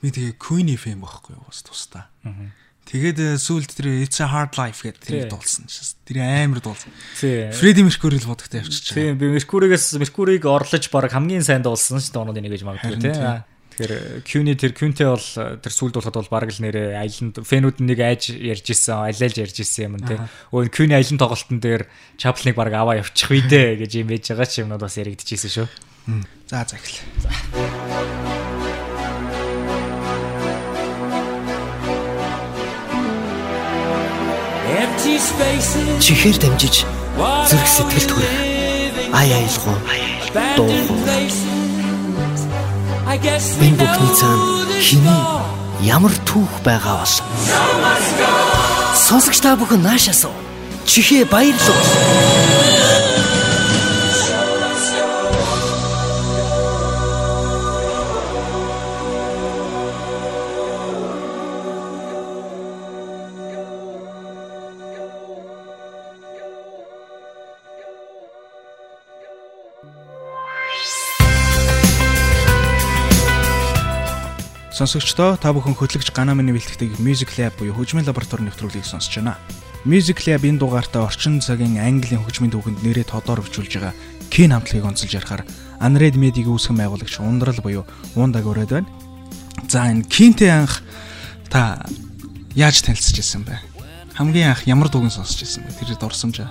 Би тэгээ Queen-ий фэм байхгүй юу бас тусдаа. Тэгээд сүүлд тэр It's a Hard Life гэдэг тэрийг дуулсан шээс. Тэр амар дуулсан. Freddie Mercury л бодогтой явчихсан. Тийм би Mercury-гээс Mercury-г орлож баг хамгийн сайн дуулсан шүү дээ оноо нэг гэж магадгүй тийм. Тэгэхээр Q-ний тэр Q-нтэй бол тэр сүлд болоход бол баг л нэрээ аяланд фэнүүд нэг айж ярьж исэн, алиалж ярьж исэн юм тий. Өө Q-ний аялан тоглолтын дээр Chaplin-ыг баг аваа явчих вэ дээ гэж юм ээж байгаа ч юмнууд бас яригдчихсэн шүү. За за эхлэе. За. Чихээр дамжиж зүрх сэтгэлд хүрэх ай айлгуу дуу. энэ бүхний цаана хиний ямар түүх байгаа бол сонсогч та бүхэн наашаас чихээ баярлав Сонсогчдоо та бүхэн хөтлөгч Ганамын бэлтгэдэг Music Lab буюу хөгжмийн лаборатори нэвтрүүлгийг сонсож байна. Music Lab энэ дугаартаа орчин цагийн Английн хөгжмийн түүхэнд нэрээ тодор өвчүүлж байгаа Кен хамтлагийг онцолж ярихаар Unread Media-г үүсгэн байгуулагч Ундрал буюу Ундаг өрөөд байна. За энэ Кентэй анх та яаж танилцж ирсэн бэ? Хамгийн анх ямар дууг сонсч ирсэн бэ? Тэр дурсамжаа.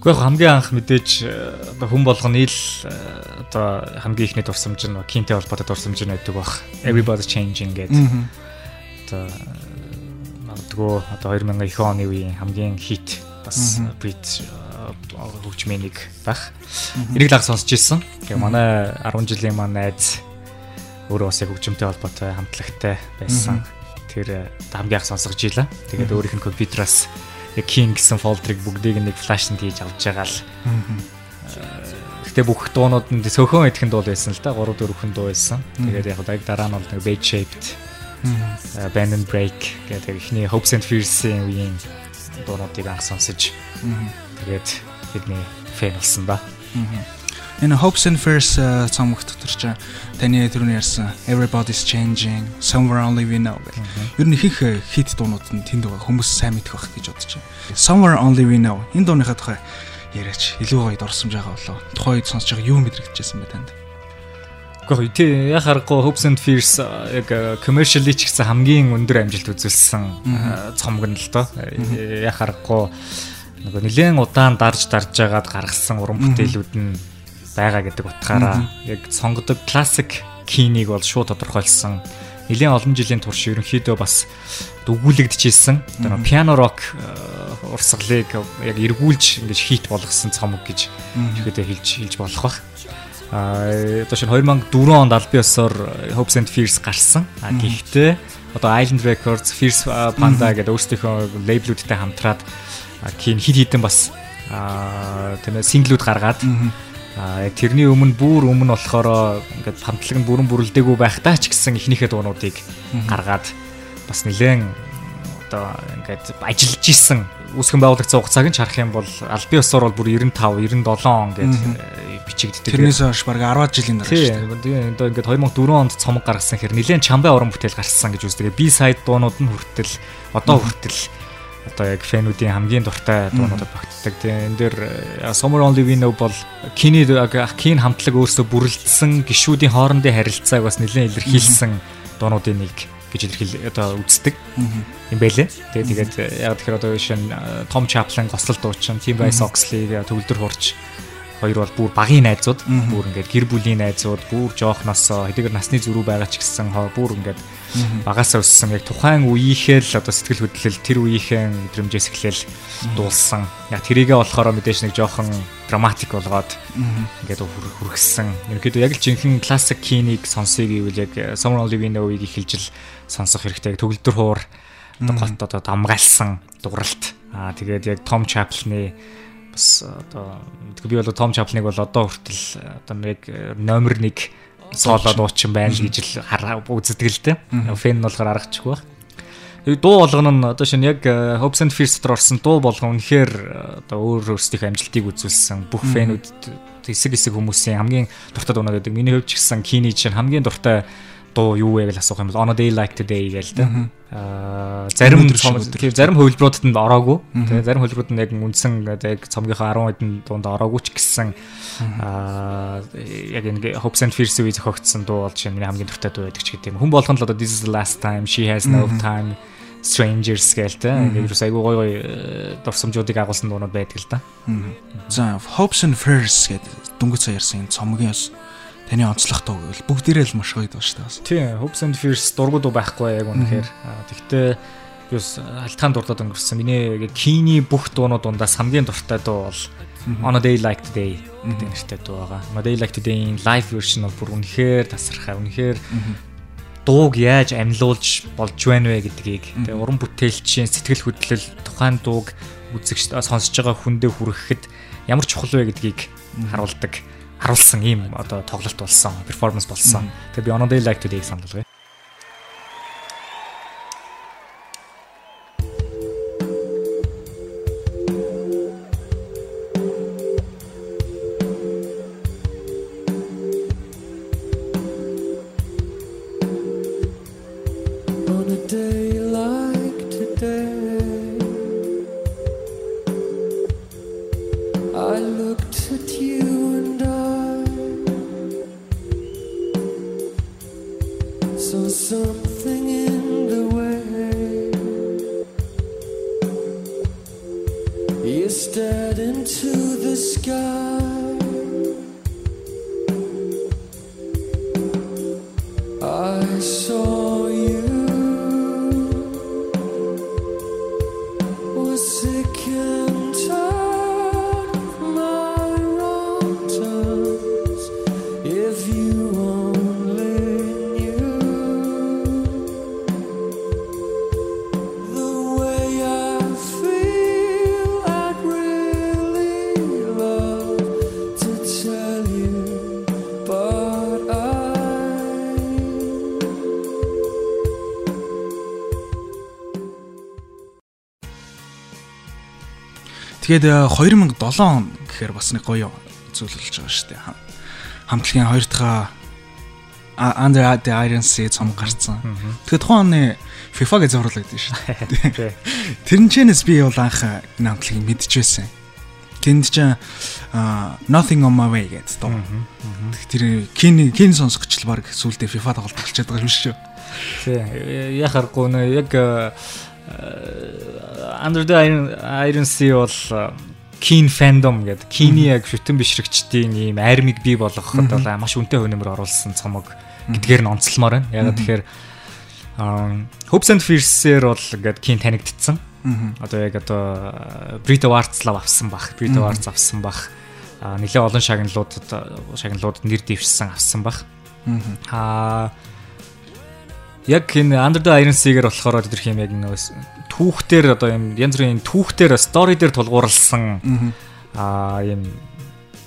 Гэхдээ хамгийн анх мэдээж э, хүн болгоны ил э, одоо хамгийн ихний дурсамж нь кинтэй холбоотой дурсамж нь байдаг бах. Everybody changing гэдэг. Одоо магадгүй одоо 2000 их оны үеийн хамгийн хит бас Brit хөгжмийн нэг байх. Эрэг лаг сонсч ирсэн. Тэгээ манай 10 жилийн манай найз өөрөө бас яг хөгжмөнтэй холбоотой хамтлагтай байсан. Тэр хамгийн анх сонсгож ийлаа. Тэгээд өөрийнх нь компьютераас King гэсэн фолдрыг бүгдийг нэг флашнд хийж авч байгаа л. Гэтэ бүх дуунууд нь сөхөн идэхэн дуу байсан л да 3 4 хүн дуу байсан. Тэгээд яг яг дараа нь бол нэг Bed Shaped Band and Break гэдэг ихний Hopes and Fears-ийн үеийн дуунуудыг анх сонсож тэгээд бидний фэн болсон да. Энэ Hopes and Fears цомогт дотор ч таны түрүүний ярьсан Everybody's Changing, Somewhere Only We Know гэх. Ер нь их их хит дуунууд нь тэнд байгаа хүмүүс сайн мэдэх байх гэж бодож байна. Somewhere Only We Know энэ дууныхаа тухай яриач илүү гоё дурсамж байгаа болоо. Тухайн үед сонсож байгаа юу мэдрэгдэжсэн бэ танд? Гэхдээ тий яг харахгүй Hopes and Fears яг commercially ч гэсэн хамгийн өндөр амжилт үзүүлсэн цомог нь л доо. Яг харахгүй нөгөө нэлээд удаан дарж дарж жагаад гаргасан уран бүтээлүүд нь байгаа гэдэг утгаараа яг сонгодог классик кинийг бол шууд тодорхойлсон. Нэлээд олон жилийн турш ерөнхийдөө бас дүгүүлэгдэжсэн. Одоо пиано рок э, урсгалыг яг эргүүлж ингэж хит болгосон цомог гэж ихэдэ хэлж хэлж болох бах. Аа одоо шинэ 2004 онд аль биесоор Hopes and Fears гарсан. А гэхдээ одоо Island Records, Fierce Panda гэдэг өөрсдийнхөө лейблүүдтэй хамтраад кин хит хитэн бас аа тийм синглүүд гаргаад А яг тэрний өмнө бүр өмнө болохоор ингээд хамтлаг нь бүрэн бүрэлдээгүй байхдаа ч гэсэн эхнийхээ дуунуудыг гаргаад бас нэлээд одоо ингээд ажиллаж исэн үүсгэн байгуулагдсан хугацааг нь харах юм бол албан ёсоор бол бүр 95 97 он гээд бичигддэг. Тэрнээс хойш баг 10 жилийн дараа шүү дээ. Одоо ингээд 2004 онд цомог гаргасан хэр нэлээд чамбай уран бүтээл гарсан гэж үздэг. Би сайд дуунууд нь хүртэл одоо хүртэл одоо яг фэнүүдийн хамгийн дуртай дуунуудад багтдаг. Тэгээ энэ дээр э, Summer Only We Know бол киний кин хамтлаг өөрсдөө бүрэлдсэн гişүүдийн хоорондын харилцааг бас нэлээд илэрхийлсэн дуунуудын нэг гэж илэрхийл одоо үздэг. Юм байлээ. Тэгээ тэгээд э, яг тэгэхээр одоо шинэ Том Chaplin гослол дуучин, Tim Rice Oxley төвлөр хурж хоёр бол бүр багийн найзууд бүр ингээд гэр бүлийн найзууд бүр жоохносоо хэдийгээр насны зүрүү байгаа ч гэсэн бүр ингээд багасаа өссөн яг тухайн үеийнхээ л одоо сэтгэл хөдлөл тэр үеийнхээ мэдрэмжээс эхлээл дуулсан. Яг тэрийгээ болохоор мэдээж нэг жоохон драматик болгоод ингээд хүрхсэн. Ерөнхийдөө яг л жинхэнэ классик кинийг сонсъё гэвэл яг Summer Only We Know-ыг эхэлж л сонсох хэрэгтэй. Төгөлдөр хуур одоо голт одоо дамгаалсан дууралт. Аа тэгээд яг Том Chaplin-ы бас одоо би бол Том Чаплныг бол одоо хүртэл одоо нэг номер 1 соло дуучин байна гэж л үздэг л дээ. Фэн нь болохоор аргачихгүй баг. Дуу болгоно нь одоо шинэ яг Hopes and Fears дотор орсон дуу болгоно үнэхээр одоо өөр өөрсдийнхөө амжилтыг үзүүлсэн. Бүх фэнүүд хэсэг хэсэг хүмүүсийн хамгийн дуртай дуунууд байдаг. Миний хувьд ч гэсэн Kini чинь хамгийн дуртай дуу юу вэ гэж асуух юм бол On a Day Like Today гээл тэ. Аа зарим зарим хувилбаруудад нь ороогүй. Тэгээ зарим хувилбарууд нь яг үндсэн яг цомгийнхаа 10 хэдэн дуунд ороогүй ч гэсэн аа яг ингэ Hopes and Fears үе зохиогдсон дуу болж миний хамгийн дуртай дуу байдаг ч гэдэг юм. Хүн болгоно л одоо This is the last time she has no time Strangers гээл тэ. Ингээд юу айгуу гой гой дурсамжуудыг агуулсан дуунууд байдаг л да. За Hopes and Fears гэдэг дөнгөж сая ярьсан цомгийн Таны онцлох дуу гэвэл бүгдээрээ л маш гоё дуу шүү дээ. Тийм, Hopes and Fears дургууд байхгүй яг үнэхээр. Тэгтээ юус алтхан дурдаад өнгөрсөн. Миний Kini бүх дуунууд дундаас хамгийн дуртай дуу бол On a Day Like Today гэдэг нэртэй дуу байгаа. On a Day Like Today-ийн live version бол бүр үнэхээр тасархай. Үнэхээр дууг яаж амьлуулж болж байна вэ гэдгийг тэгээ уран бүтээлчийн сэтгэл хөдлөл тухайн дууг үзэгч сонсож байгаа хүндээ хүрэхэд ямар чухал вэ гэдгийг харуулдаг харуулсан ийм одоо тоглолт болсон, перформанс болсон. Тэгээ би On a Day Like Today-г санал болгоё. Тэгээд 2007 э, он гэхээр бас нэг гоё зүйл болж байгаа шүү дээ. Хамтлагийн хоёр дахь Under the Iron Sea цом гарцсан. Тэгэхээр тухайн оны FIFA гэж зурлагдсан шүү дээ. Тэрнчэнэс би бол анх хамтлагийг мэдчихсэн. Тэнд чинь Nothing on my way гэдэг дуу. Тэр кин сонсогч л баг сүулдэ FIFA тоглолт болчиход байгаа юм шүү. Тий, яхахгүй нэ яг Under the Iron Iron Sea бол Keen fandom гэдэг Keen-и яг шүтэн бишрэгчдийн ийм армиг бий болгоход бол маш үнэтэй хөнөмөр оруулсан цомог гэдгээр нь онцлмоор байна. Яг тэгэхээр Hopes and Fears-ээр бол ингээд Keen танигдсан. Одоо яг одоо Brit Awards лав авсан бах, Brit Awards авсан бах. Нилээ олон шагналуудад шагналуудад нэр дэвшсэн авсан бах. Аа яг энэ Under the Iron Sea-гээр болохоор тэр хэм яг нэг түүхтэр одоо юм янз бүрийн түүхтэр стори дээр тулгуурласан аа юм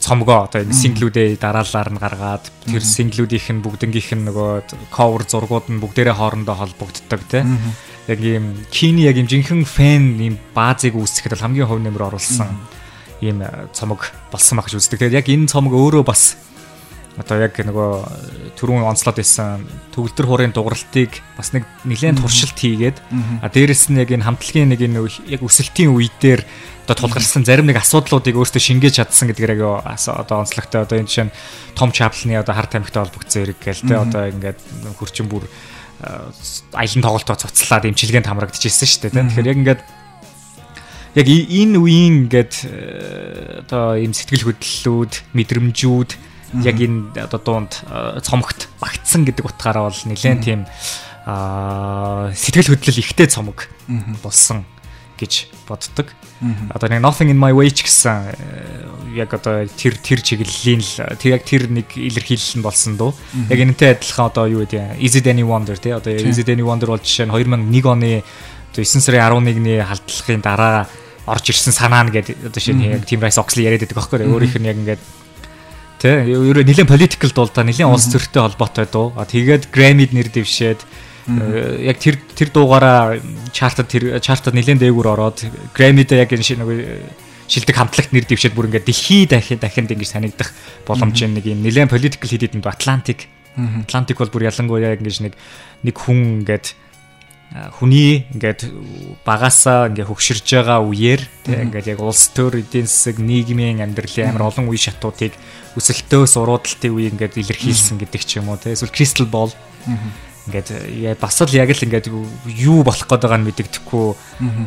цомгоо одоо энэ синглүүдээ дараалалаар нь гаргаад тэр синглүүдийнх нь бүгднгийнх нь нөгөө cover зургууд нь бүгдээрээ хоорондоо холбогддог тийм яг юм кини яг юм жинхэнэ фэн юм баазыг үүсгэхэд хамгийн хөв нэмэр оруулсан ийм цомог болсон байх гэж үздэг. Тэгэхээр яг энэ цомог өөрөө бас одоо яг нөгөө түрүүн онцлоод байсан төгөлдөр хуурын дугралтыг бас нэг нэлээд туршилт хийгээд а дээрэс нь яг энэ хамтлагийн нэг энэ яг өсөлтийн үе дээр одоо тулгарсан зарим нэг асуудлуудыг өөртөө шингээж чадсан гэдгээр яг одоо онцлогтой одоо энэ жишээ нь том чаплны одоо хар тамхитай холбогдсон хэрэг гээл те одоо ингээд хөрчин бүр аялан тоглолтоо цуцлаад эмчилгээнд хамрагдчихсэн шүү дээ тэгэхээр яг ингээд яг энэ үеийн ингээд одоо ийм сэтгэл хөдлөлүүд мэдрэмжүүд яг энэ одоо дуунд цомогт багтсан гэдэг утгаараа бол нэлээд тийм сэтгэл хөдлөл ихтэй цомог болсон гэж боддог. Одоо нэг Nothing in my way ч гэсэн яг одоо тэр тэр чиглэлийн л тэр яг тэр нэг илэрхийлэл нь болсон дөө. Яг энэтэй адилхан одоо юу гэдэг Is it any wonder тий одоо Is it any wonder бол жишээ нь 2001 оны 9 сарын 11-ний халдлагын дараа орж ирсэн санаа нь гэдэг одоо нь яг Team Rice Oxley яриад байдаг байхгүй өөрийнх нь яг ингээд Тэ ерөө нэлээд political дуу та нэлээд улс төртэй холбоотой дуу. Тэгээд Grammy-д нэр дэвшээд э, яг тэр тэр дуугаараа чартад тэр чартад нэлээд дээгүүр ороод Grammy-д яг энэ нэг шилдэг хамтлагт нэр дэвшээд бүр ингээд дэлхий дахин дахинд ингэж санагдах боломж нэг юм нэлээд political хит хэдэнд Atlantic Atlantic бол бүр ялангуяа ингэж нэг нэг хүн ингээд хүний ингээд багасаа ингээ хөгширж байгаа үеэр тийм ингээд яг улс төр эдийн засаг нийгмийн амьдралын амар олон үе шатуудыг өсөлтөөс уруудалтын үе ингээд илэрхийлсэн гэдэг ч юм уу тийм эсвэл crystal ball ингээд бас л яг л ингээд юу болох гээд байгааг нь мэддэгдэхгүй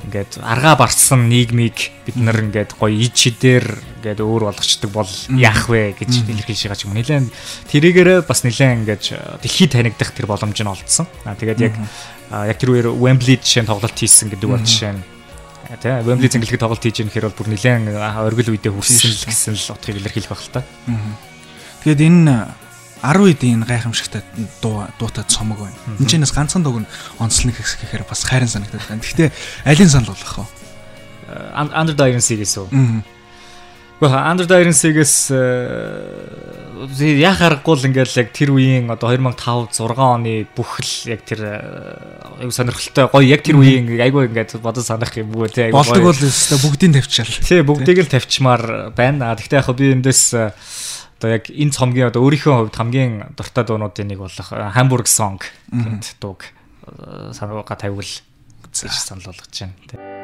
ингээд аргаа барсан нийгмийг бид нар ингээд гоё ид шидээр ингээд өөр болгочдөг бол яах вэ гэж илэрхийлж байгаа ч юм. Нилээн тэрийгээрээ бас нилээн ингээд дэлхийд танигдах тэр боломж нь олдсон. Аа тэгээд яг яг тэр үеэр Wembley жишээ тоглолт хийсэн гэдэг бол жишээ нь. Тий Wembley зингэлэг тоглолт хийж юм гэхээр бол бүр нилээн оргил үедээ хүрсэн л гэсэн л утгыг илэрхийлэх баг л та. Тэгээд энэ 10 үед энэ гайхамшигтай дуу дуутад цомог байна. Энд чинээс ганцхан дууг нь онцлог гэхээр бас хайрын санагдаад байна. Гэхдээ алийг санал болгох вэ? Under the Iron Sea гэсэн үү? Гэхдээ Under the Iron Sea-гээс яах аргагүй л ингээл яг тэр үеийн одоо 2005 6 оны бүх л яг тэр аюу сонирхолтой гоё яг тэр үеийн айгүй ингээд бодож санах юм бүү те айгүй болдог бол өстой бүгдийг тавьчаал. Тий бүгдийг л тавьчмаар байна. Гэхдээ яг би эндээс одоо яг энэ цомгийн одоо өөрийнхөө хувьд хамгийн дуртай дуунуудын нэг болох Hamburg Song гэдэг дууг санаагаа тавьвал гэж санал болгож байна.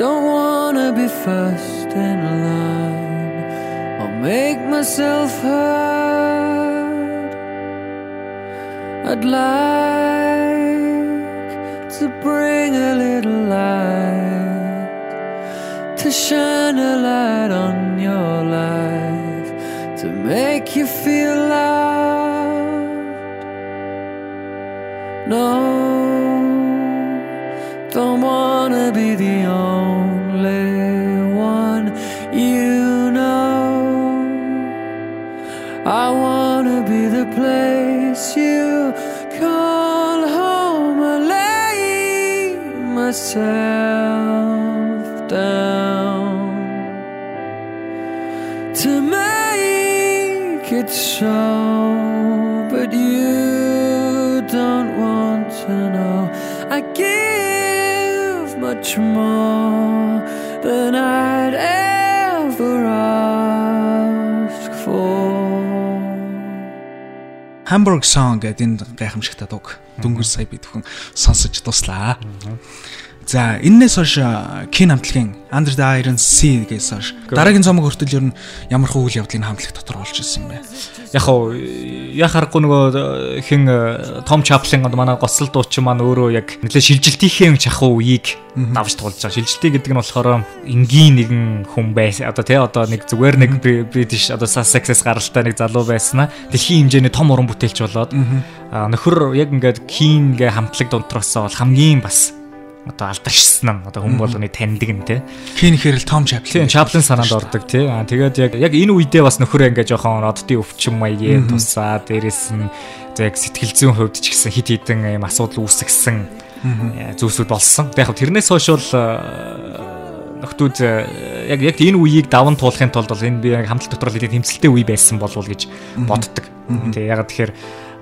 Don't wanna be first in line or make myself heard. I'd like I give much more than I'd ever ask for. Hamburg Song гэдэг энэ гайхамшигтай дуг дөнгөж сая би тхэн сонсож дуслаа. За энэс хойш кин хамтлагийн Under the Iron Sea гэсэн хойш дараагийн цомог хүртэл ер нь ямар хүү үйл явдлын хамтлаг дотор болж ирсэн бэ? Яг хоо яг харахгүй нөгөө хин Том Чаплин манай гоцлол дуучин маань өөрөө яг нэлээ шилжилтийнхээ чахуу үеийг давж туулж байгаа. Шилжилтий гэдэг нь болохоор энгийн нэгэн хүн байсан. Одоо тий одоо нэг зүгээр нэг British одоо Sussex-ээс гаралтай нэг залуу байснаа дэлхийн хэмжээний том уран бүтээлч болоод нөхөр яг ингээд Keen-гээ хамтлаг дунтроосоо бол хамгийн бас одоо алдаршсан нь одоо хүн болгоны таньдаг нь те. Хин хэрэл Том Чаплин. Чаплин санаанд ордог те. Аа тэгээд яг яг энэ үедээ бас нөхөрөө ингээ жоохон оддын өвчин маягийн тусаа дээрэс нь яг сэтгэл зүйн хувьд ч гэсэн хит хитэн юм асуудал үүсгэсэн зүйлсүүд болсон. Яг тэрнээс хойш бол нөхдүүд яг яг энэ үеийг даван туулахын тулд бол энэ би хамтлаг дотор л тэмцэлтэй үе байсан болов уу гэж боддог. Тэг яг тэгэхээр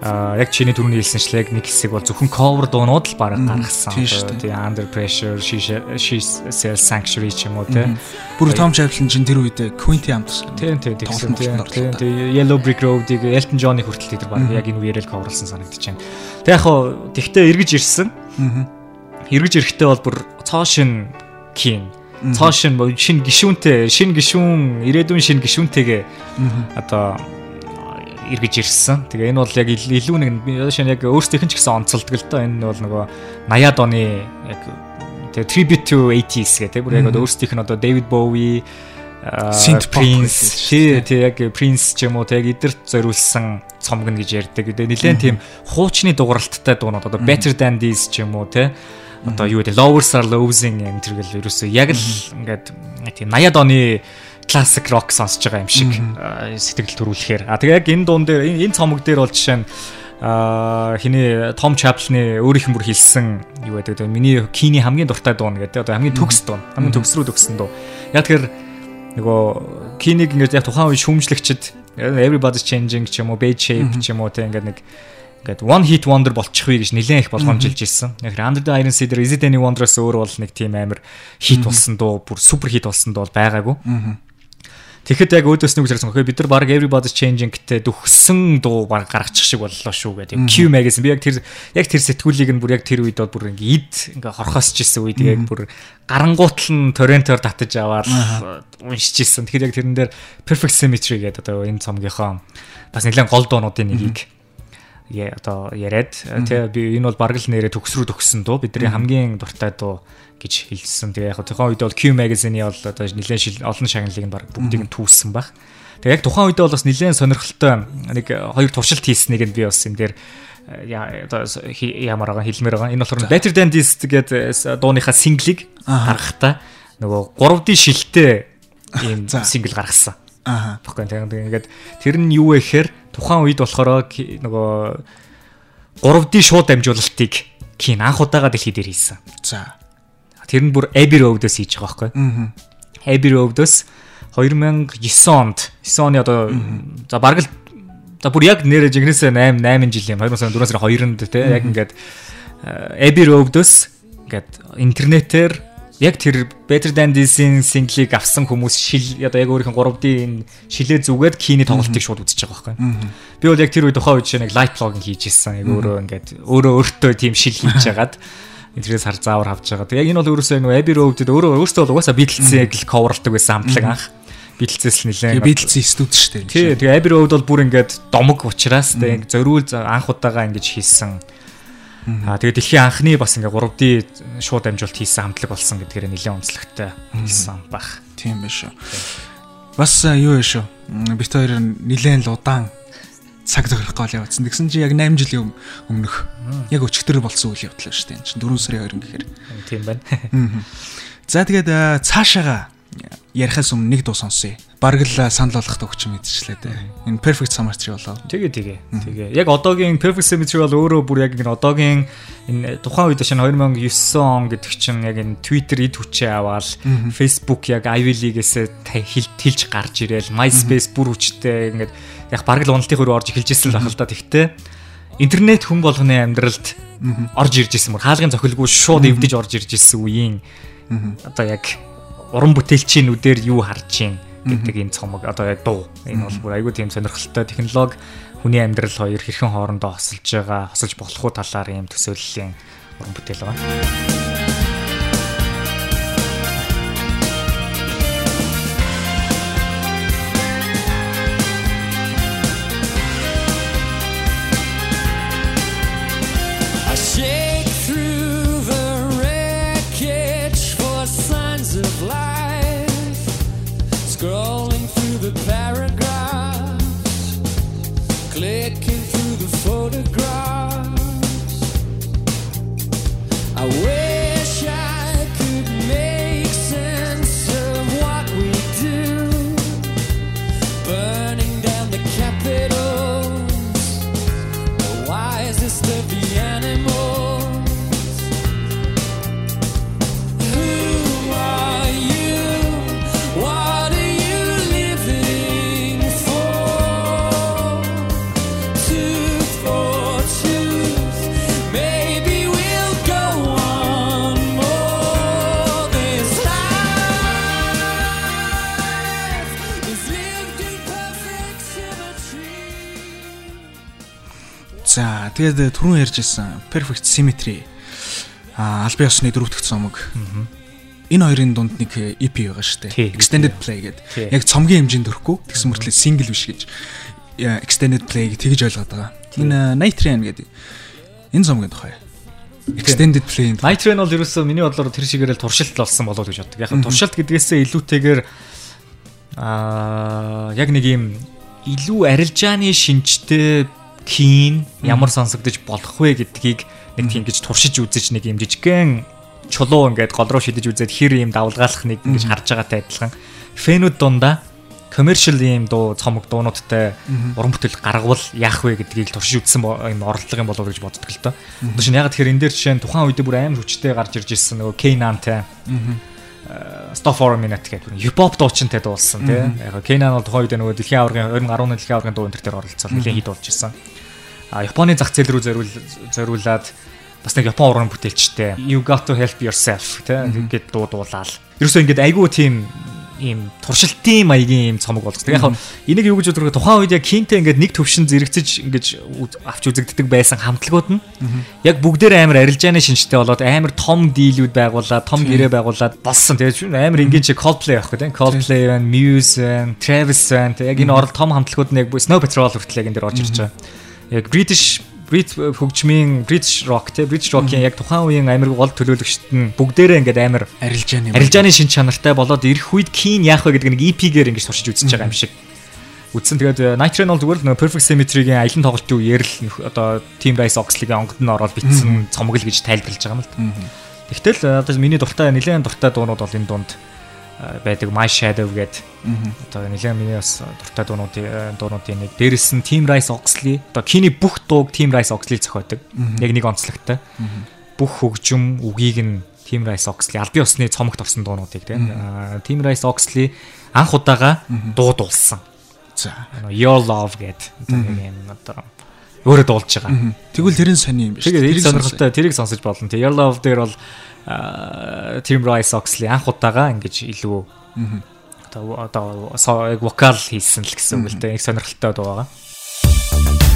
яг чиний түрүүний хэлсэнчлэг нэг хэсэг бол зөвхөн cover дуунууд л баг гаргасан. Тэгээ Under Pressure, She Sells Sanctuary ч юм уу те. Бүр Tom Chapel чинь тэр үед Quinty хамтсан. Тийм тийм тэгсэн тийм. Тэгээ Yellow Brick Road-ыг Elton John-ы хүртэл тэр баг яг энэ үеэрэл coverлсан санагдаж байна. Тэг яг хоо тэгтээ эргэж ирсэн. Эргэж ирэхдээ бол бүр цоошин King цоошин шин гişүүнтэй шин гişүүн ирээдүйн шин гişүүнтэйгээ одоо эргэж ирсэн. Тэгээ энэ бол яг илүү нэг шинэ яг өөрсдийнх нь ч гэсэн онцолдог л доо энэ бол нөгөө 80-аад оны яг тэгээ tribute to 80s гэх тийм. Бүр яг өөрсдийнх нь одоо David Bowie Synth Prince тий яг Prince ч юм уу тэг эдэрт зориулсан цомгно гэж ярьдаг. Тэгээ нэлээд тийм хуучны дугааралттай дуунууд одоо Better Than This ч юм уу тий. Одоо юу гэдэг Lovers Are Losing энэ төрөл ерөөсөө яг л ингээд тийм 80-аад оны классик рок сонсож байгаа юм шиг сэтгэл төрүүлэхээр. А тэгээ яг энэ дуун дээр энэ цомог дээр бол жишээ нь а хиний Том Чаплны өөрийнх нь бүр хэлсэн юу гэдэг вэ? Миний Кини хамгийн дуртай дуу гэдэг. Одоо хамгийн төгс дуу. Хамгийн төгс рүү төгсөн дуу. Яг тэгэхээр нөгөө Киниг ингээд яг тухайн үе шүүмжлэгчд everybody's changing ч юм уу, bad shape ч юм уу те ингээд нэг ингээд one hit wonder болчих вэ гэж нэлээд их болгоомжилж ирсэн. Яг Under the Iron дээр Is It Any Wonder-аас өөр бол нэг тийм амар хит болсон дуу, бүр супер хит болсон дуу байгаагүй. Тэгэхэд яг өөдөөс нэг зэрэгсэн хөө бид нар баг everybody's changing гэдэг дөхсөн дуу баг гаргачих шиг боллоо шүү гэдэг. Q magazine. Би яг тэр яг тэр сэтгүүлийг нь бүр яг тэр үед бол бүр ингээ ид ингээ хорхосч ирсэн үед яг бүр гарангуутл нь торрентоор татаж аваад уншиж ирсэн. Тэгэхээр яг тэрэн дээр perfect symmetry гэдэг одоо энэ цомгийнхоо бас нэлээд гол дуунуудын нэгийг яа одоо яриад. Тий би энэ бол бараг л нэрээ төгсрүү төгссөн дуу. Бидний хамгийн дуртай дуу гэж хэлсэн. Тэгээ яг тухайн үед бол Q magazine-ий бол одоо нэлээд олон шагналыг нь баг бүгдийг нь түүссэн баг. Тэгээ яг тухайн үед бол бас нэлээд сонирхолтой нэг хоёр туршилт хийснийг нь би бас энэ дээр одоо ямар байгаа хэлмээр байгаа. Энэ болохоор Better Than This гэдэг дууныхаа синглийг гаргахдаа нөгөө 3D шилтэй ийм сингл гаргасан. Аа. Баггүй тэгээ ингээд тэр нь юу вэ гэхээр тухайн үед болохоор нөгөө 3D шууд дамжуулалтыг кин анх удаага дэлхий дээр хийсэн. За. Тэр нь бүр Abbey Road-оос хийж байгаа байхгүй. Аа. Abbey Road-оос 2009 онд 9 оны одоо за бараг л за бүр яг нэрэ жигнэсээ 8 8 жил юм 2004 сарын 2-нд те яг ингээд Abbey Road-оос ингээд интернетээр яг тэр Better Than This-ийн single-ийг авсан хүмүүс шил одоо яг өөрийнх нь 3D-ийн шилээ зүгээд киний тоглолтыг шууд үзэж байгаа байхгүй. Би бол яг тэр үед тухайн үед нэг light vlog хийж ирсэн. Яг өөрөө ингээд өөрөө өөртөө тийм шил хийж жагаад интернет сар заавар авч байгаа. Яг энэ бол өөрөөсөө нэг Abbey Road-д өөрөө өөртөө бол угаасаа Beatles-ийг л coverлдаг байсан хамтлаг анх. Beatles-с л нэлээд. Beatles-ийн студ шүү дээ. Тий, тэгээ Abbey Road бол бүр ингээд домог учраас тэгээ зориул анх удаага ингэж хийсэн. Аа тэгээ дэлхийн анхны бас ингээ 3D шууд амжилт хийсэн хамтлаг болсон гэдгээр нэлээд онцлогтой хэлсэн баг. Тийм байх шүү. Бас юу вэ шүү. Бит хоёр нэлээд л удаан цаг тохирох гол явагдсан. Тэгсэн чи яг 8 жилийн өмнөх яг өчтөр болсон үйл явдал шүү дээ. Чин 4 сарын 2 гэхээр. Тийм байна. За тэгээд цаашаага ярихаас өмнө нэг дуу сонсъё. Бараг л санал болгох төгч мэдчихлээ дээ. Энэ Perfect Symmetry болоо. Тэгээ тэгээ. Тэгээ. Яг одоогийн Perfect Symmetry бол өөрөө бүр яг энэ одоогийн энэ тухайн үед шинэ 2009 он гэдэг чинь яг энэ Twitter эд хүчээ аваад Facebook яг Ivy League-ээс хэлж гарч ирээл MySpace бүр хүчтэй ингээд яг бараг л уналтын хөрөө орж эхэлж ирсэн л байх л да. Тэгтээ интернет хүн болгоны амьдралд орж ирж ирсэн мөр хаалгын цохилгүй шууд эвдэж орж ирж ирсэн үеийн одоо яг уран бүтээлчийн нүдээр юу харж чинь гэдэг энэ цомог. Одоо яг дуу. Энэ бол бүр айгүй тийм сонирхолтой технологи. Хүний амьдрал хоёр хэрхэн хоорондоо хосолж байгаа хосолж болох уу талаар ийм төсөөллийн уран бүтээл байна. Тэгээд түрүүн ярьжсэн Perfect Symmetry а албан ёсны дөрөвдөх цомог. Энэ хоёрын дунд нэг EP байгаа шүү дээ. Extended Play гэдэг. Яг цомгийн хэмжээнд төрөхгүй тэгсэн мөртлөө single биш гэж Extended Play тэгж ойлгоод байгаа. Энэ Nitrian гэдэг. Энэ цомгийн тухай. Extended Play. Nitrian бол ерөөсөө миний бодлоор тэр шигээрэл туршилт болсон болов уу гэж боддог. Яг нь туршилт гэдгээсээ илүүтэйгээр аа яг нэг юм илүү арилжааны шинжтэй кийн ямар сонсогдож болох вэ гэдгийг нэг тийм гэж туршиж үзэж нэг юм жижигхэн чулуу ингээд гол руу шидэж үзээд хэр юм давлгаалах нэг ингэж харж байгаатай адилхан. Фэнүүд дундаа commercial ийм дуу цомог дуунуудтай уран бүтээл гаргавал яах вэ гэдгийг туршиж үзсэн юм оролдлого юм болов уу гэж боддог л доо. Одоо шинэ яг тэгэхээр энэ дээр жишээ нь тухайн үед бүр амар хүчтэй гарч ирж ирсэн нөгөө K-Nanтай. Stop for a minute гэдэг хипхоп дуучинтай дуулсан тий. Яг Kenan бол тухайн үед нөгөө дэлхийн аваргын 2010 оны дэлхийн аваргын дуу энэ төр оролцсон. Нэлээд хит болж ирсэн. А Японы зах зээл рүү зориул зориулаад бас нэг Япон уран бүтээлчтэй You got to help yourself тий гэдэг дуу дуулаад. Ерөөсөө ингэдэг айгүй тийм ийм туршилтын маягийн ийм цомог болгосон. Яг энийг юу гэж вэ? Тухайн үед яг кинтэй ингээд нэг төвшин зэрэгцэж ингэж авч үзэгддэг байсан хамтлагууд нь яг бүгдээр амар арилжааны шинжтэй болоод амар том дийлүүд байгуулад, том гэрээ байгуулад болсон. Тэгээд амар энгийн чи Coldplay байхгүй тийм Coldplay байна, Muse байна, Travis байна. Яг энэ орол том хамтлагууд нь яг Snow Patrol хүртэл яг энэ дээр орж ирж байгаа. Яг British Брит хөгжмийн British rock те British rock-ийн яг тухайн үеийн амир гол төлөөлөгчд нь бүгдээрээ ингээд амир арилжааны арилжааны шин чанартай болоод ирэх үед Keen яах вэ гэдэг нэг EP-гээр ингээд туршиж үзэж байгаа юм шиг. Үдсэн тэгээд Night Train бол зүгээр л Perfect Symmetry-гийн аялын тоглолтын үеэр л одоо Team Rice Oxley-гийн онгод нь ороод битсэн цомог л гэж тайлбарлаж байгаа юм л. Тэгтэл одоо миний дуртай нэлээд дуртай дуунууд бол энэ дунд байдаг My Shadow гэдэг одоо нэлээд миний бас дуртай дуунуудын дуунуудын нэг. Дээрэс нь Team Rice Oxley одоо Kini бүх дууг Team Rice Oxley зохиодог. Яг нэг онцлогтой. Бүх хөгжим үгийг нь Team Rice Oxley албан ёсны цомогт орсон дуунуудыг тийм. Team Rice Oxley анх удаага дуудулсан. За. Your Love гэдэг юм одоо өөрөө дуулж байгаа. Тэгвэл тэр нь сони юм биш. Тэгээд сонирхолтой тэрийг сонсож болно. Your Love дээр бол Team Rice Oxley анх удаага ингэж илүү одоо одоо вокал хийсэн л гэсэн үг л дээ. Их сонирхолтой дуу байгаа.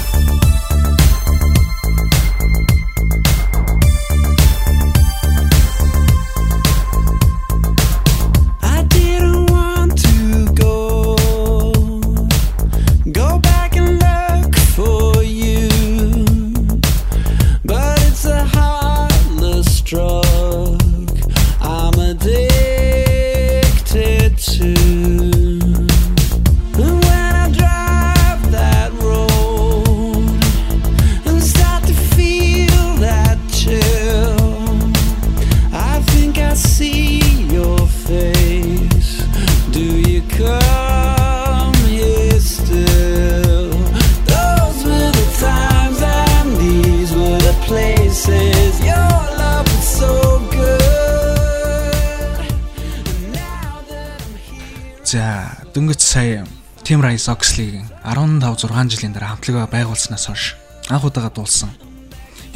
Oxley-гийн 15 6 жилийн дараа хамтлагаа байгуулснаас хойш анх удаага дуулсан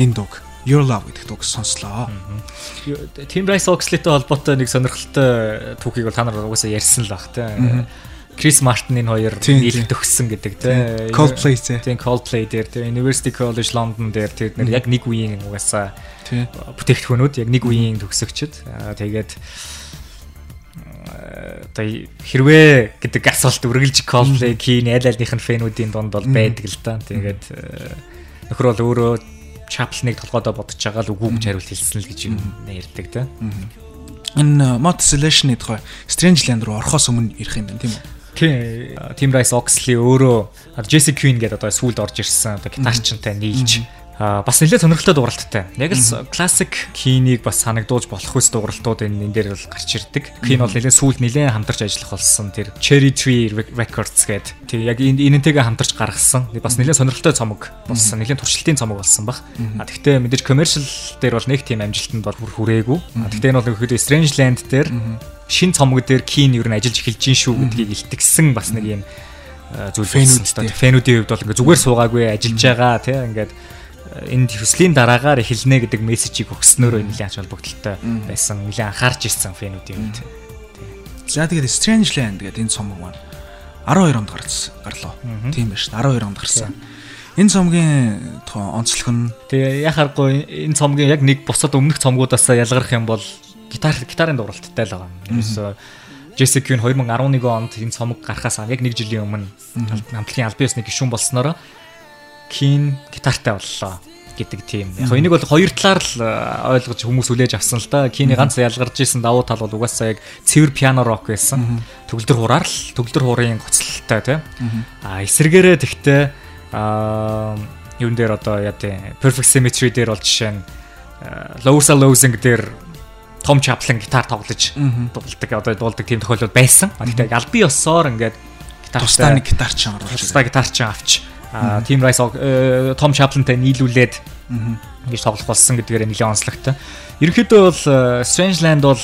энэ дууг Your Love гэдэг дууг сонслоо. Team Rice Oxley-тэй холбоотой нэг сонирхолтой түүхийг бол та нар угаасаа ярьсан л баг тийм. Крис Мартин энэ хоёр нийлж төгссөн гэдэг тийм. Coldplay. Тийм Coldplay дээр тийм University College London дээр тэр нэр яг нэг үеийн угаасаа бүтээгдэхүүнүүд яг нэг үеийн төгсөгчд. Тэгээд одоо хэрвээ гэдэг асуулт үргэлж Coldplay Keen аль альнийх нь фэнүүдийн дунд бол байдаг л да. Тэгээд э, нөхөр бол өөрөө Chaplin-ыг толгойдоо бодож байгаа л үгүй гэж хариулт хэлсэн л гэж юм ярьдаг да. Энэ Mod Selection-ийн тухай Strangeland руу орохоос өмнө ирэх юм байна тийм үү? Тийм. Team Rice Oxley өөрөө Jesse Queen гэдэг одоо сүүлд орж ирсэн одоо гитарчтай нийлж Аа бас нэлээд сонирхолтой дууралттай. Яг л классик кинийг бас санагдуулж болох үс дууралтууд энэ энэ дээр бол гарч ирдэг. Кин бол нэлээд сүүлд нэлээд хамтарч ажиллах болсон. Тэр Cherry Tree Records гэдэг. Тэг яг энэ энэнтэйгээ хамтарч гаргасан. Бас нэлээд сонирхолтой цомог болсон. Нэлээд туршилтын цомог болсон баг. А тэгтээ мэдээж commercial дээр бол нэг тийм амжилтанд бол бүр хүрээгүй. А тэгтээ энэ бол нөхөд Strangeland дээр шин цомог дээр Кин ер нь ажиллаж эхэлж гин шүү гэдгийг илтгэсэн бас нэг юм зүйл фэнүүдтэй. Фэнүүдийн хувьд бол ингээ зүгээр суугаагүй ажиллаж байгаа тий ингээд энэ төслийн дараагаар эхэлнэ гэдэг мессежийг өгснөөрөө нэлээд ач холбогдолтой байсан. Нэлээд анхаарч ирсэн фэнүүдийн үед. За тэгээд Strangeland гэдэг энэ цомог маань 12 онд гарсан гарлоо. Тийм байна шүү. 12 онд гарсан. Энэ цомгийн онцлог нь Тэгээ яхааргүй энэ цомгийн яг нэг бусад өмнөх цомгуудаас ялгарх юм бол гитар гитарын дууралттай л байгаа. Ерөөсөө Queen 2011 онд энэ цомог гарахаас яг нэг жилийн өмнө хамтлагийн албан ёсны гишүүн болсноор Keen гитартай боллоо гэдэг тийм. Яг энийг бол хоёр талаар л э, ойлгож хүмүүс хүлээж авсан л да. Кини ганц ялгарч исэн давуу тал бол угаасаа яг цэвэр пиано рок байсан. Төгөлдөр хураар л төгөлдөр хуурын гоцлолтой тийм. А эсэргээрээ тэгтээ аа юун дээр одоо яа тийм perfect symmetry дээр бол жишээ нь Lowsa Losing дээр том Chaplin гитар тоглож дуулдаг одоо дуулдаг тийм тохиолдол байсан. А тэгтээ албан ёсоор ингээд Тусдаа нэг гитар ч оруулж тусдаа гитар ч авч а Team Rice Том Chaplin-тай нийлүүлээд ингэж тоглох болсон гэдгээр нэлээд онцлогтой. Ерөнхийдөө бол э, Strangeland бол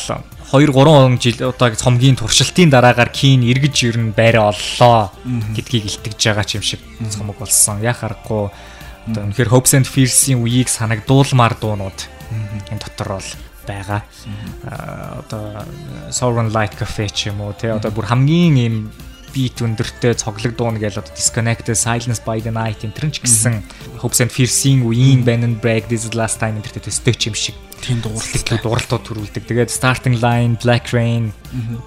2 3 жил удаа цомгийн туршилтын дараагаар Keen эргэж ирнэ байраа оллоо гэдгийг илтгэж байгаа ч юм шиг цомог болсон. Яг аргагүй одоо үнэхээр Hopes and Fears-ийн үеийг санагдуулмаар дуунууд энэ дотор бол байгаа. Аа, Одоо Sovereign Light Cafe ч юм уу те одоо бүр хамгийн ийм бит өндөртэй цоглог дуун гэж одоо Disconnected Silence by the Night энэ ч гэсэн Hopes and Fears-ийн үеийн Band and Break This Last Time энэ төртэй төстэй ч юм шиг тийм дууралтууд дууралтууд төрүүлдэг. Тэгээд Starting Line, Black Rain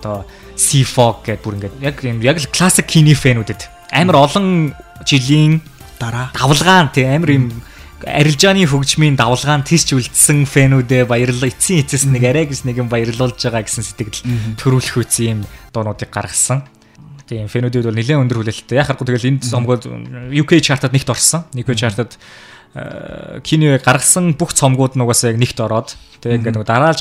одоо Sea Fog гэдэг бүр ингээд яг юм яг л классик кино фэнүүдэд амар олон жилийн Дараа. давлгаан тий амар юм арилжааны хөгжмийн давлгаан тийч үлдсэн фэнүүдээ баярлал эцсийн эцэс нэг арай гэж нэг юм баярлуулж байгаа гэсэн сэтгэл төрүүлэх үс юм дуунуудыг гаргасан. Тийм фэнүүдүүд бол нэлээд өндөр хүлээлттэй. Яг харахгүй тэгэл энд цомгууд UK chart-ад нэгт орсон. UK chart-ад кино гаргасан бүх цомгууд нь угаасаа яг нэгт ороод тэгээ ингээд нөгөө дараалж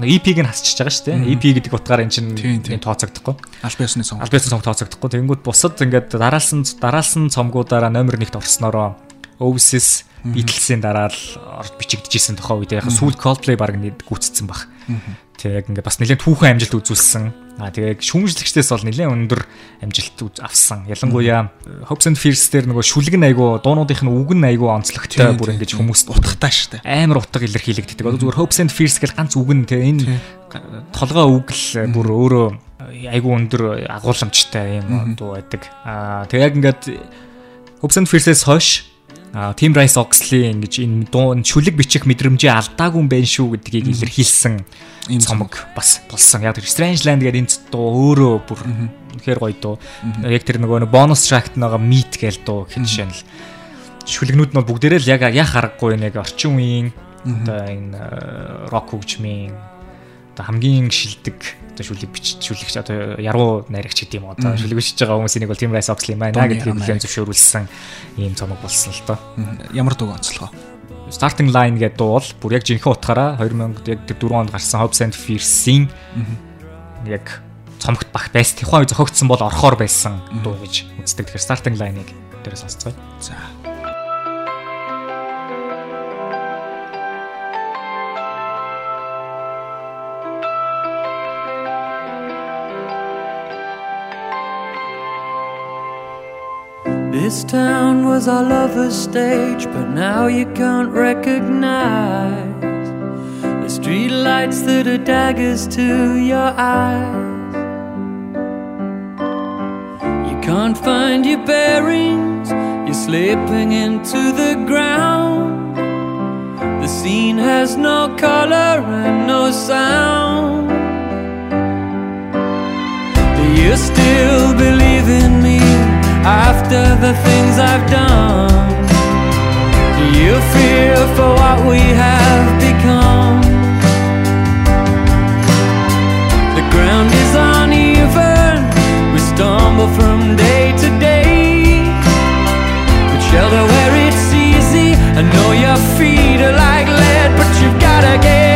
EP-г нь хасчихж байгаа шүү дээ. EP гэдэг утгаараа эн чинь Тийм, тийм. энэ тооцогдохгүй. аль биесны сон. Аль биесний цомог тооцогдохгүй. Тэнгүүд бусад ингээд дараалсан дараалсан цомгуудаараа номер 1-т орсноороо Oasis Beatles-ийн дараа л орж бичигдэжсэн тохоо үед яг сүүл Coldplay баг нэг гүцсэн баг. Тэг яг ингээд бас нэлээд түүхэн амжилт үзүүлсэн. Аа тэгээ шүүмжлэгчдээс бол нэлээд өндөр амжилт авсан. Ялангуяа Hopes and Fears дээр нөгөө шүлэг нь айгу дуунуудынх нь үг нь айгу онцлогтой бүр тийм. хүмүүст утгатай шүү дээ. амар утга илэрхийлэгддэг. Зүгээр Hopes and Fears гэл ганц үг нь тэгээ энэ толгой үг л бүр өөрөө айгу өндөр агуулмжтай юм дуу байдаг. Аа тэгээ яг ингээд Hopes and Fears-ээс хойш а Team Rice Oxley ингэж энэ дуу энэ шүлэг бичих мэдрэмжээ алдаагүй юм байна шүү гэдгийг илэрхийлсэн Ийм цомог бас болсон. Яг тэр Strange Land гэдэг энэ дуу өөрөө бүр үнэхээр гоё дуу. Яг тэр нөгөө нэг бонус track байгаа Meet гээл дуу гэх жишээ нь л. Шүлгнүүд нь бүгдээрээ л яг яг харахгүй нэг орчин үеийн одоо энэ рок хөгжмийн одоо хамгийн шилдэг одоо шүлэг бич шүлэгч одоо яруу найрагч гэдэг юм одоо шүлэг бичиж байгаа хүмүүсийн нэг бол Team Rice Oxley Дууны гэдгийг хүлээн зөвшөөрүүлсэн ийм цомог болсон л доо. Ямар дуу онцлогоо. Starting Line гэдэг дуу бол бүр яг жинхэнэ утгаараа 2000 яг тэр 4 онд гарсан Hopes and Fears-ийн яг цомогт бах байс тухайн үе зохиогдсон бол орхоор байсан дуу гэж үздэг. Тэгэхээр Starting Line-ыг дээрээс сонсцгоё. За. This town was our lover's stage, but now you can't recognize the street lights that are daggers to your eyes. You can't find your bearings, you're slipping into the ground. The scene has no color and no sound. Do you still believe in after the things I've done? Do you fear for what we have become? The ground is uneven, we stumble from day to day. But shelter where it's easy, I know your feet are like lead, but you've gotta get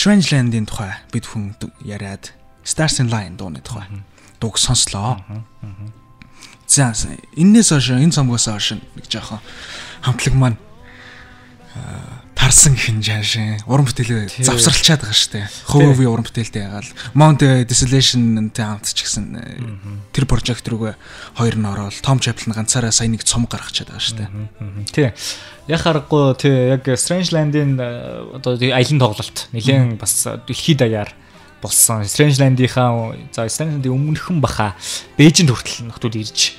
За Strange Land-ийн тухай бид хүн яриад Stars in Line дууны тухай. Дууг сонслоо. За с- энээс хойш энэ цомгоос хойш нэг жоохон хамтлаг маань гэх юм жаашин уран бүтээлээ завсралчаад байгаа шүү дээ. Хөвөви уран бүтээлтэй ягаал Mount Desolation-тэй хамт ч гэсэн э, тэр прожект рүүгээ хоёр нь ороод Tom Chaplin ганцаараа сая нэг цом гаргачаад байгаа шүү дээ. Тий. Яг харахгүй тий яг Strange Land-ийн э, одоо тий аялын тоглолт нэлээд бас дэлхийд даяар болсон. Strange Land-ийнхаа за Strange Land-ийн өмнөхөн баха Бээжинд хүртэл нөхдүүд ирж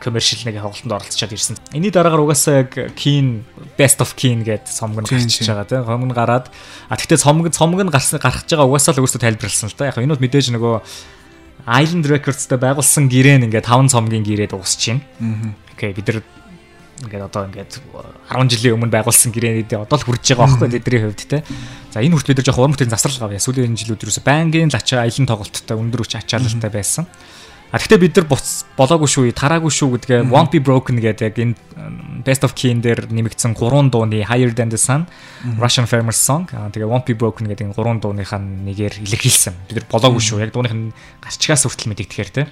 коммершил нэг тоглолтод оролцоод ирсэн. Энийний дараагаар угаасаа яг Keen Best of Keen нь Тийм, гарчиж байгаа тийм. Цомог нь гараад а тэгтээ цомог нь гарсан гарч байгаа угаасаа л өөрөөсөө тайлбарлсан л да. Яг энэ бол мэдээж нөгөө Island Records-тэй байгуулсан гэрээ нь ингээд 5 цомгийн гэрээ дуусч байна. Окей бид нар ингээд одоо ингээд 10 жилийн өмнө байгуулсан гэрээнүүдээ одоо л хүрж байгаа байхгүй тэдний хувьд те. За энэ хүртэл бид нар жоохон уран бүтээн засрал гавья. Сүүлийн жилүүд ерөөсө байнгын лачаа аялын тоглолттой өндөр хүч ачаалалтай байсан. А гэхдээ бид нар болоогүй шүү, тараагүй шүү гэдгээ Won't Be Broken гэдэг яг энэ Best of Keen дээр нэмэгдсэн 3 дууны Higher Than the Sun Russian Farmers Song. Тэгээ Won't Be Broken гэдэг энэ 3 дууныхаа нэгээр илэрхийлсэн. Бид нар болоогүй шүү. Яг дууных нь гарчгаас хүртэл мэдэгдэхээр те.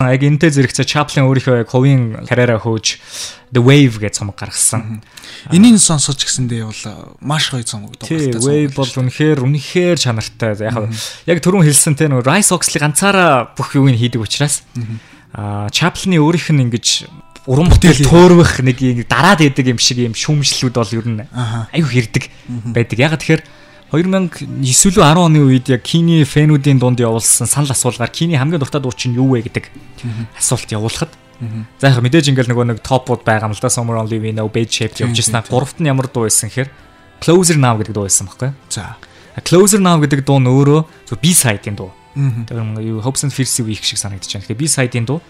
Яг энэтэй зэрэгцээ Chaplin өөрийнхөө яг хувийн карьераа хөөж The Wave гэж цомог гаргасан. Энийг сонсож гисэндээ бол маш гоё цомог дуугартай. Wave бол үнэхээр үнэхээр чанартай. Яг яг түрүүн хэлсэн те нөгөө Rice Oxley ганцаараа бүх юуг нь хийдэг учраас аа Chaplin-ы өөрийнх нь ингэж уран бүтээл туурвах нэг дараад идэг юм шиг юм шүүмжлүүд бол ер нь аюу хэрдэг байдаг. Яг тэгэхээр 2009 лөө 10 оны үед яг Кини фэнүүдийн дунд явуулсан санал асуулгаар Кини хамгийн дуртай дуу чинь юу вэ гэдэг асуулт явуулахад За яг мэдээж ингээл нөгөө нэг топууд байгаа юм л да Summer Only We Know Bad Shape явж ирсэн. Гуравт нь ямар дуу байсан гэхээр Closer Now гэдэг дуу байсан байхгүй. За. Closer Now гэдэг дуу нь өөрөө зөв B side-ийн дуу. Тэр юу Hopes and Fears week шиг санагдаж байна. Тэгэхээр B side-ийн дуу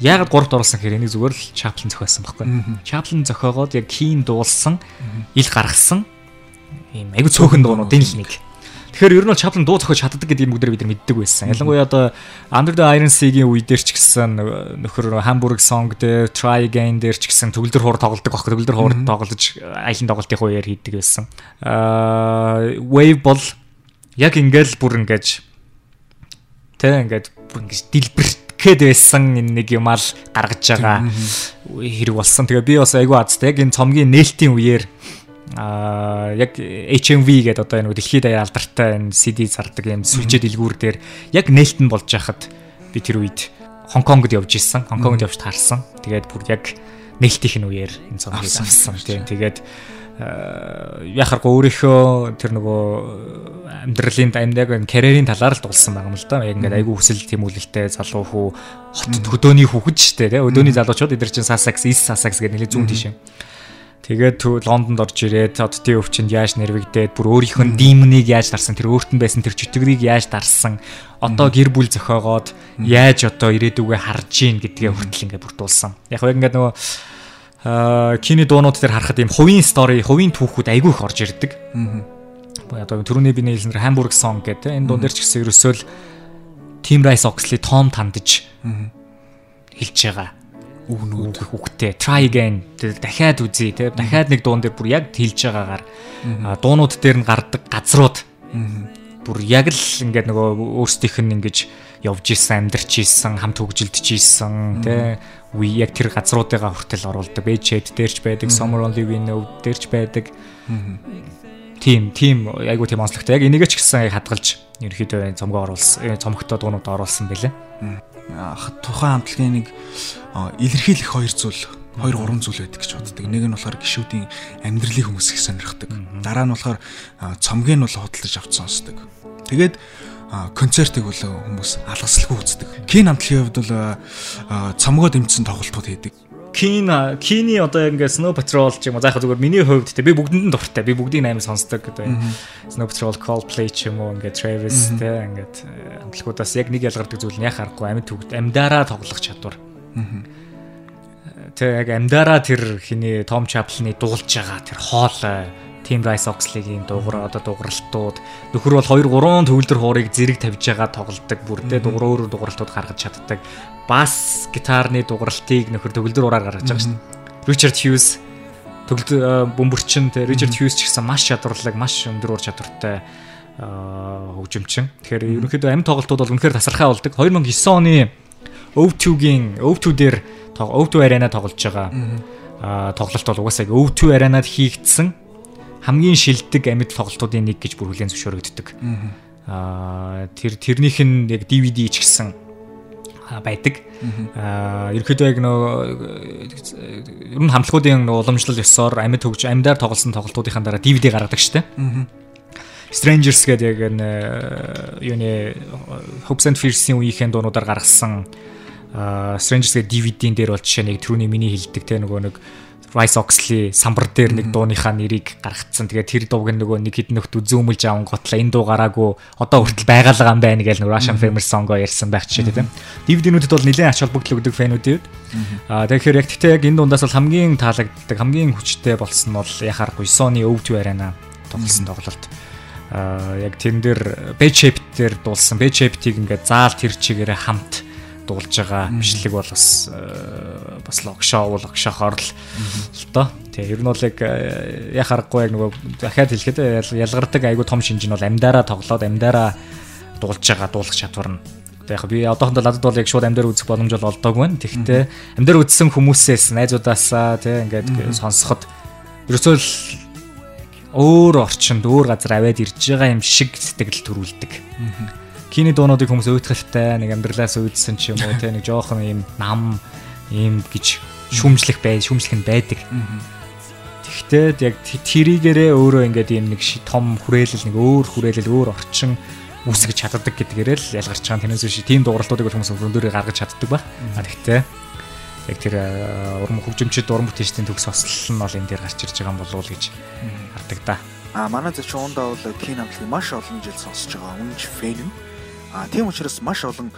Яагаад гуравт оруулсан гэхээр энийг зүгээр л Chaplin зохиосон байхгүй. Chaplin зохиогоод яг Keen дуулсан, ил гаргасан ийм айгу цөөхөн дуунуудын л нэг. Тэгэхээр ер нь бол Chaplin дуу зохиож чаддаг гэдэг юм бүгдээ бид нар мэддэг байсан. Ялангуяа одоо Under the Iron Sea-гийн үе дээр ч гэсэн нөхөр Hamburg Song дээр Try Again дээр ч гэсэн төгөлдөр хуур тоглодог баг. Төгөлдөр хуур тоглож аялын тоглолтын үеэр хийдэг байсан. Аа Wave бол яг ингээл бүр ингэж тэ ингээд бүр ингэж дэлбэрхэд байсан энэ нэг юм ал гаргаж байгаа хэрэг болсон. Тэгээ би бас айгүй азтай яг энэ цомгийн нээлтийн үеэр а яг HMV гэдэг одоо энэ дэлхийд даяар алдартай энэ CD зардаг юм сүлжээ дэлгүүр дээр яг нээлт нь болж байхад би тэр үед Хонконгод явж исэн. Хонконгод явж таарсан. Тэгээд бүр яг нээлтийн үеэр энэ цомгийг авсан тийм. Тэгээд яхахгүй өөрийнхөө тэр нөгөө амьдралын амьдаг энэ карьерийн талаар л дулсан байгаа юм л да. Яг ингээд айгүй хүсэл тэмүүлэлтэй залуу хүү хот хөдөөний хүүхэд штэ тий. Өдөөний залуучууд эдгээр чинь Sussex, East Sussex гэдэг нэлээд зүүн тийш юм. Тэгээд Лондонд орж ирээд оддын өвчөнд яаж нэрвэгдээд бүр өөрийнх нь димнийг яаж дарсан тэр өөрт нь байсан тэр чөтгөрийг яаж дарсан одоо гэр бүл зохиогоод яаж одоо ирээдүгөө харж гин гэдгээ хүртэл ингээд бүрдүүлсэн. Яг яг ингээд нөгөө аа кино дуунууд дээр харахад ийм хувийн стори, хувийн түүхүүд айгүй их орж ирдэг. Аа. Одоо түрүүний биний хэлснээр Hamburg song гэдэг энэ дуун дээр ч гэсэн ерөөсөө л Team Rice Oxley Tom тандж хэлж байгаа үгнүүд үгтэй try again. Дахиад үзье те дахиад нэг дуун дээр бүр яг хэлж байгаагаар дуунууд дээр нь гардаг газрууд. Бүр яг л ингээд нөгөө өөрсдийнх нь ингэж явж исэн амьдарч исэн хамт хөгжилдөж исэн те үе яг тэр газруудыгаа хүртэл оруулдаг бэчэд дээрч байдаг summer only we know дээрч байдаг. Тийм тийм айгу тийм онцлогтой. Яг энийг ч гэсэн хадгалж ерөөхдөө цомгоо оруулсан цомогтой дуунууд оруулсан байлээ тухайн хамтлагийн нэг илэрхийлэх хоёр зүйл хоёр гурван зүйл байдаг гэж боддог. Нэг нь болохоор гişүүдийн амьдралын хүмүүс их сонирхдаг. Дараа нь болохоор цомгийг нь бол худалдаж авч сонсдог. Тэгээд концертыг бол хүмүүс алгасалгүй үздэг. Кин хамтлагийн хувьд бол цомгоо дэмжсэн тоглолтууд хийдэг. Кин Кини одоо ингээд Snow Patrol ч юм уу заахаа зүгээр миний хувьд те би бүгдэнд нь дуртай. Би бүгдийг амар сонсдог гэдэг. Snow Patrol, Coldplay ч юм уу ингээд Travis те ингээд хамтлагуудаас яг нэг ялгардаг зүйл нь яхаа аргагүй амьд төгд амьдараа тоглох чадвар. Тэ яг амьдараа тэр хиний Том Chaplin-ы дуулж байгаа тэр хоол Team Rice Oxley-гийн дуугар одоо дууралтууд нөхөр бол 2 3 төвлөр хуурыг зэрэг тавьж байгаа тоглолдог бүр тэ дугар өөр дууралтууд гаргаж чаддаг. Бас гитарны дууралтыг нөхөр төвлөр ураар гаргаж байгаа шүү дээ. Richard Hughes төгөлдөр бөмбөрчин тэ Richard Hughes ч гэсэн маш чадварлаг, маш өндөр ур чадвартай хөгжимчин. Тэгэхээр ерөнхийдөө амь тоглолтууд бол үнэхээр тасархай болдог. 2009 оны O2-гийн O2 дээр O2 арена тоглож байгаа тоглолт бол угаасаа O2 аренад хийгдсэн хамгийн шилдэг амьд тоглолтуудын нэг гэж бүр хүлээн зөвшөөрөгддөг. Аа тэр тэрнийх нь яг DVD ч гэсэн байдаг. Аа ерөөхдөө яг нөө ер нь хамтлагуудын уламжлал ёсоор амьд хөгж амьдаар тоглосон тоглолтуудын дараа DVD гаргадаг штеп. Strangers гэдэг яг энэ юуны Hopes and Fears-ийн үеийнхэн дуунуудаар гаргасан Strangers-ийн DVD-н дээр бол жишээ нэг түрүүний миний хэлдэг те нөгөө нэг Rice Oxley самбар дээр нэг дууныхаа нэрийг гаргацсан. Тэгээд тэр дууг нөгөө нэг хэдэн нөхд үзүүмэлж аван готлаа энэ дуу гараагүй одоо хүртэл байгаалгаа юм байна гэж Russian Famous Song-о ярьсан байх жишээ тийм. DVD-нүүдэд бол нэлээд ач холбогдол өгдөг фэнүүдийн үед. Аа тэгэхээр яг тэгтээ яг энэ дундаас бол хамгийн таалагддаг, хамгийн хүчтэй болсон бол яхаарахгүй Sony өвд барайна тоглосон тоглолт. Аа яг тэрэн дээр Bed Shape дээр дуулсан. Bed Shape-ийг ингээд заал тэр чигээрээ хамт дуулж байгаа бичлэг бол бас э, бас логшоо уул логшохоор л л доо. Тэгээ ер нь бол яг э, яг харахгүй яг нөгөө дахиад хэлэхэд ял- ялгардаг айгу том шинж нь бол амьдараа тоглоод амьдараа дуулж байгаа дуулах чадвар нь. Яг би одоохондоо надад бол яг шууд амьдар үзэх боломж бол олдоогүй байна. Тэгэхдээ амьдар үзсэн хүмүүсээс найзуудаасаа тий ингээд сонсоход ерөөсөө л өөр орчинд өөр газар аваад ирж байгаа юм шиг сэтгэл төрүүлдэг. Кино дуунуудыг хүмүүс өөтгөлтэй нэг амьдралаас үүдсэн ч юм уу те нэг жоохон ийм нам ийм гэж шүмжлэх бай шүмжлэх нь байдаг. Тэгтээ яг тэрийгээрээ өөрөө ингээд ийм нэг том хүрээлэл нэг өөр хүрээлэл өөр орчин үүсгэж чаддаг гэдгээрээ л ялгарч байгаа. Тэрнээс биш тийм дууралтуудыг хүмүүс өндөөрөө гаргаж чаддаг ба. А тэгтээ яг тэр урам хөгжимчд уран бүтээлчдийн төгс ослол нь бол энэ дээр гарч ирж байгаа юм болов уу гэж хардаг да. А манай зоч ундаа бол Кин амтлыг маш олон жил сонсож байгаа. Үнж фэн юм. А тийм учраас маш олон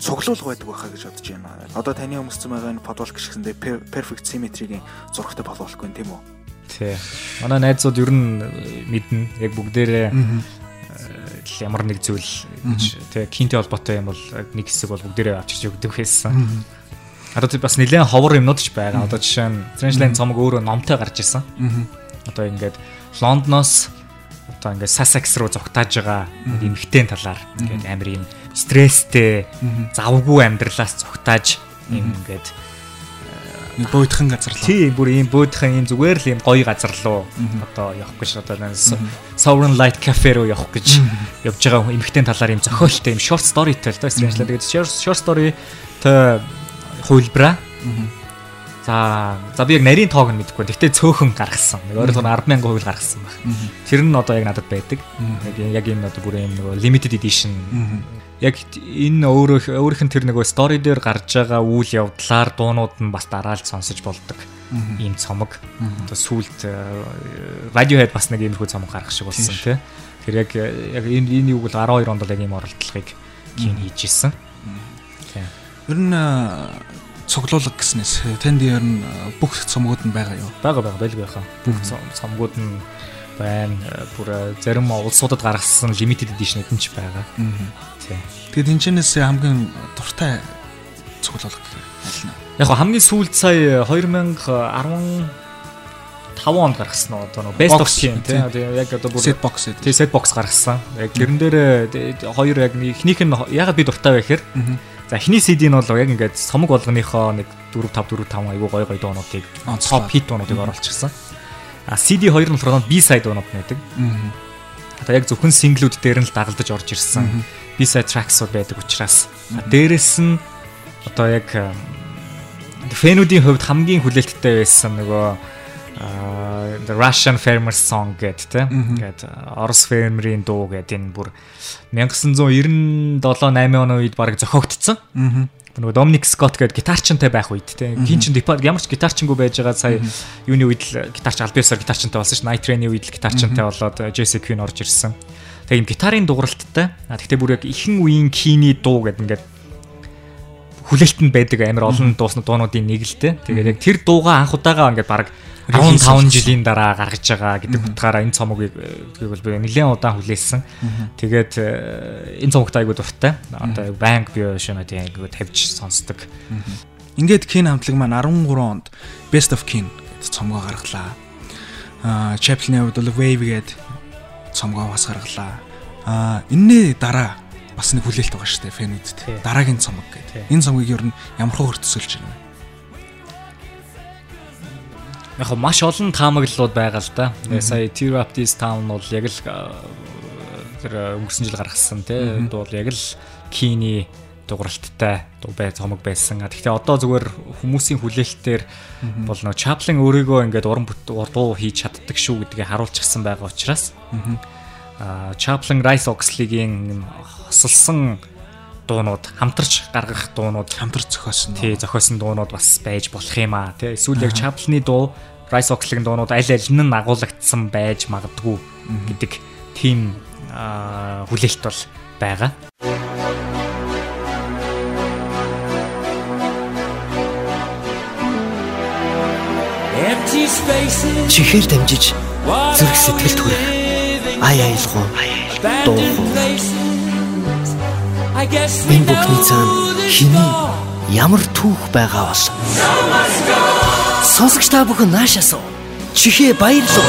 цуглуулга байдаг байхаа гэж бодож байна. Одоо таны өмссөн байгаа энэ подвол гიშгэсэндээ per- perfect symmetry-гийн зурагтай боловлохгүй юм тийм үү? Тий. Манай найзууд ер нь мэднэ. Яг бүгдээрээ э, ямар нэг зүйл гэж тий кинтэй холбоотой юм бол нэг хэсэг бол бүгдээрээ авчирч өгдөг байсан. Одоо бас нэлээд ховор юмнууд ч байгаа. Одоо жишээ нь Strangeland цомог өөрөө номтой гарч ирсэн. Одоо ингээд Лондоноос одоо ингээд Sussex руу зогтааж байгаа эмхтэн талаар ингээд амар юм стресстэй завгүй амьдралаас зогтааж юм ингээд буйдхан газар л. тий бүр ийм бөөдхөн ийм зүгээр л ийм гоё газар руу одоо явах гэж одоо Sovereign Light Cafe руу явах гэж явж байгаа эмхтэн талаар ийм зохиолтой ийм short storyтэй л да Strange тэгээд short short story тэ хуйлбраа За за би яг нарийн тоог нь мэдэхгүй. Гэхдээ цөөхөн гаргасан. Нэг хэлбэл 100000 хувил гаргасан баг. Тэр нь одоо яг надад байдаг. Яг энэ одоо бүр юм нөгөө limited edition. Яг энэ өөрөө өөрийнх нь тэр нөгөө story дээр гарч байгаа үйл явдлаар дуунууд нь бас дараалж сонсож болдог. Ийм цомог. Одоо сүулт Radiohead бас нэг иймэрхүү цомог гаргах шиг болсон тий. Тэр яг яг энэ энэ юуг бол 12 онд бол яг ийм оролдлогыг кин хийж исэн. Тий. Ер нь а, цуглуулга гэснээс танд ер нь а, бүх цомгууд нь байгаа юу? Бага бага байлгүй яхаа. Бүх цом- цомгууд нь байна. Э, Бүр э, зарим улсуудад гаргасан limited edition эдэн ч байгаа. Тий. Тэгээд тэнчнээс хамгийн дуртай цуглуулга гэх юм аль нь? Яг хамгийн сүүлд сая 2015 онд гаргасан нь одоо best of тийм тий. тий. Тэгээ яг одоо бүр Set box гэдэг. тий set box гаргасан. Яг тэрэн дээр э, хоёр яг эхнийх нь ягаад би дуртай вэ гэхээр за эхний CD нь бол яг ингээд сомог болгоныхоо нэг 4 5 4 5 айгуу гой гой дуунуудыг топ хит дуунуудыг оруулчихсан. А CD 2 нь болохоор B side дуунууд байдаг. Одоо яг зөвхөн синглүүд дээр нь л дагалдаж орж ирсэн. B-side tracks-ууд байдаг учраас дээрэс нь одоо яг фэнүүдийн хувьд хамгийн хүлээлттэй байсан нөгөө The Russian Farmer's Song гэдэг тийм ингээд Орос фермерийн дуу гэдэг энэ бүр 1997 8 оны үед баг зохиогдсон. Нөгөө Dominic Scott гэдэг гитарчтай байх үед тийм хин чин департ ямар ч гитарчингүй байж байгаа сая юуны үед л гитарч албаасаар гитарчтай болсон ш Night Train-ийн үед л гитарчтай болоод Jesse Queen орж ирсэн. Тэгээ юм гитарын дууралттай. Тэгтээ бүр яг ихэн үеийн кини дуу гэдэг ингээд хүлээлтэнд байдаг амар олон дуусна дуунуудын нэг л те. Тэгээд яг тэр дууга анх удаага ингээд баг 15 жилийн дараа гаргаж байгаа гэдэг утгаараа энэ цомог бол би нэлээд удаан хүлээсэн. Тэгээд э, энэ цомогт айгуу дуртай. Одоо банк би шөнө тийм айгуу тавьж сонсдог. Ингээд Kin хамтлаг маань 13 онд Best of Kin гэдэг цомгоо гаргалаа. Аа Chaplin-ийн хувьд бол Wave гэдэг цомгоо бас гаргалаа. Аа энэний дараа бас нэг хүлээлт байгаа шүү дээ Тий. фэнүүдэд. Дараагийн цомог гэдэг. Энэ цомгийг ер нь ямар хөө төсөлж байна вэ? Яг маш олон таамаглалууд байгаа л да. Сая Tear Up This Town бол яг л тэр өнгөрсөн жил гаргасан тий. Дуу бол яг л Kini дууралттай дуу бай цомог байсан. Гэхдээ одоо зүгээр хүмүүсийн хүлээлтээр бол нөө Chaplin өөрийгөө ингээд уран дуу хийж чаддаг шүү гэдгийг харуулчихсан байгаа учраас а Chaplin Rice Oxley-гийн юм хосолсон дуунууд хамтарч гаргах дуунууд. Хамтар зохиосон. тий зохиосон дуунууд бас байж болох юм аа. Тий эсвэл яг Chaplin-ы дуу Rise Oxley-гийн дуунууд аль аль нь агуулгдсан байж магадгүй гэдэг тийм хүлээлт бол байгаа. Чихээр дамжиж зүрх сэтгэлд хүрэх ай аялгуу дуугүй энэ бүхний цаана хиний ямар түүх байгаа бол? Сонсогч та бүхэн наашаасуу чихээ баярлуу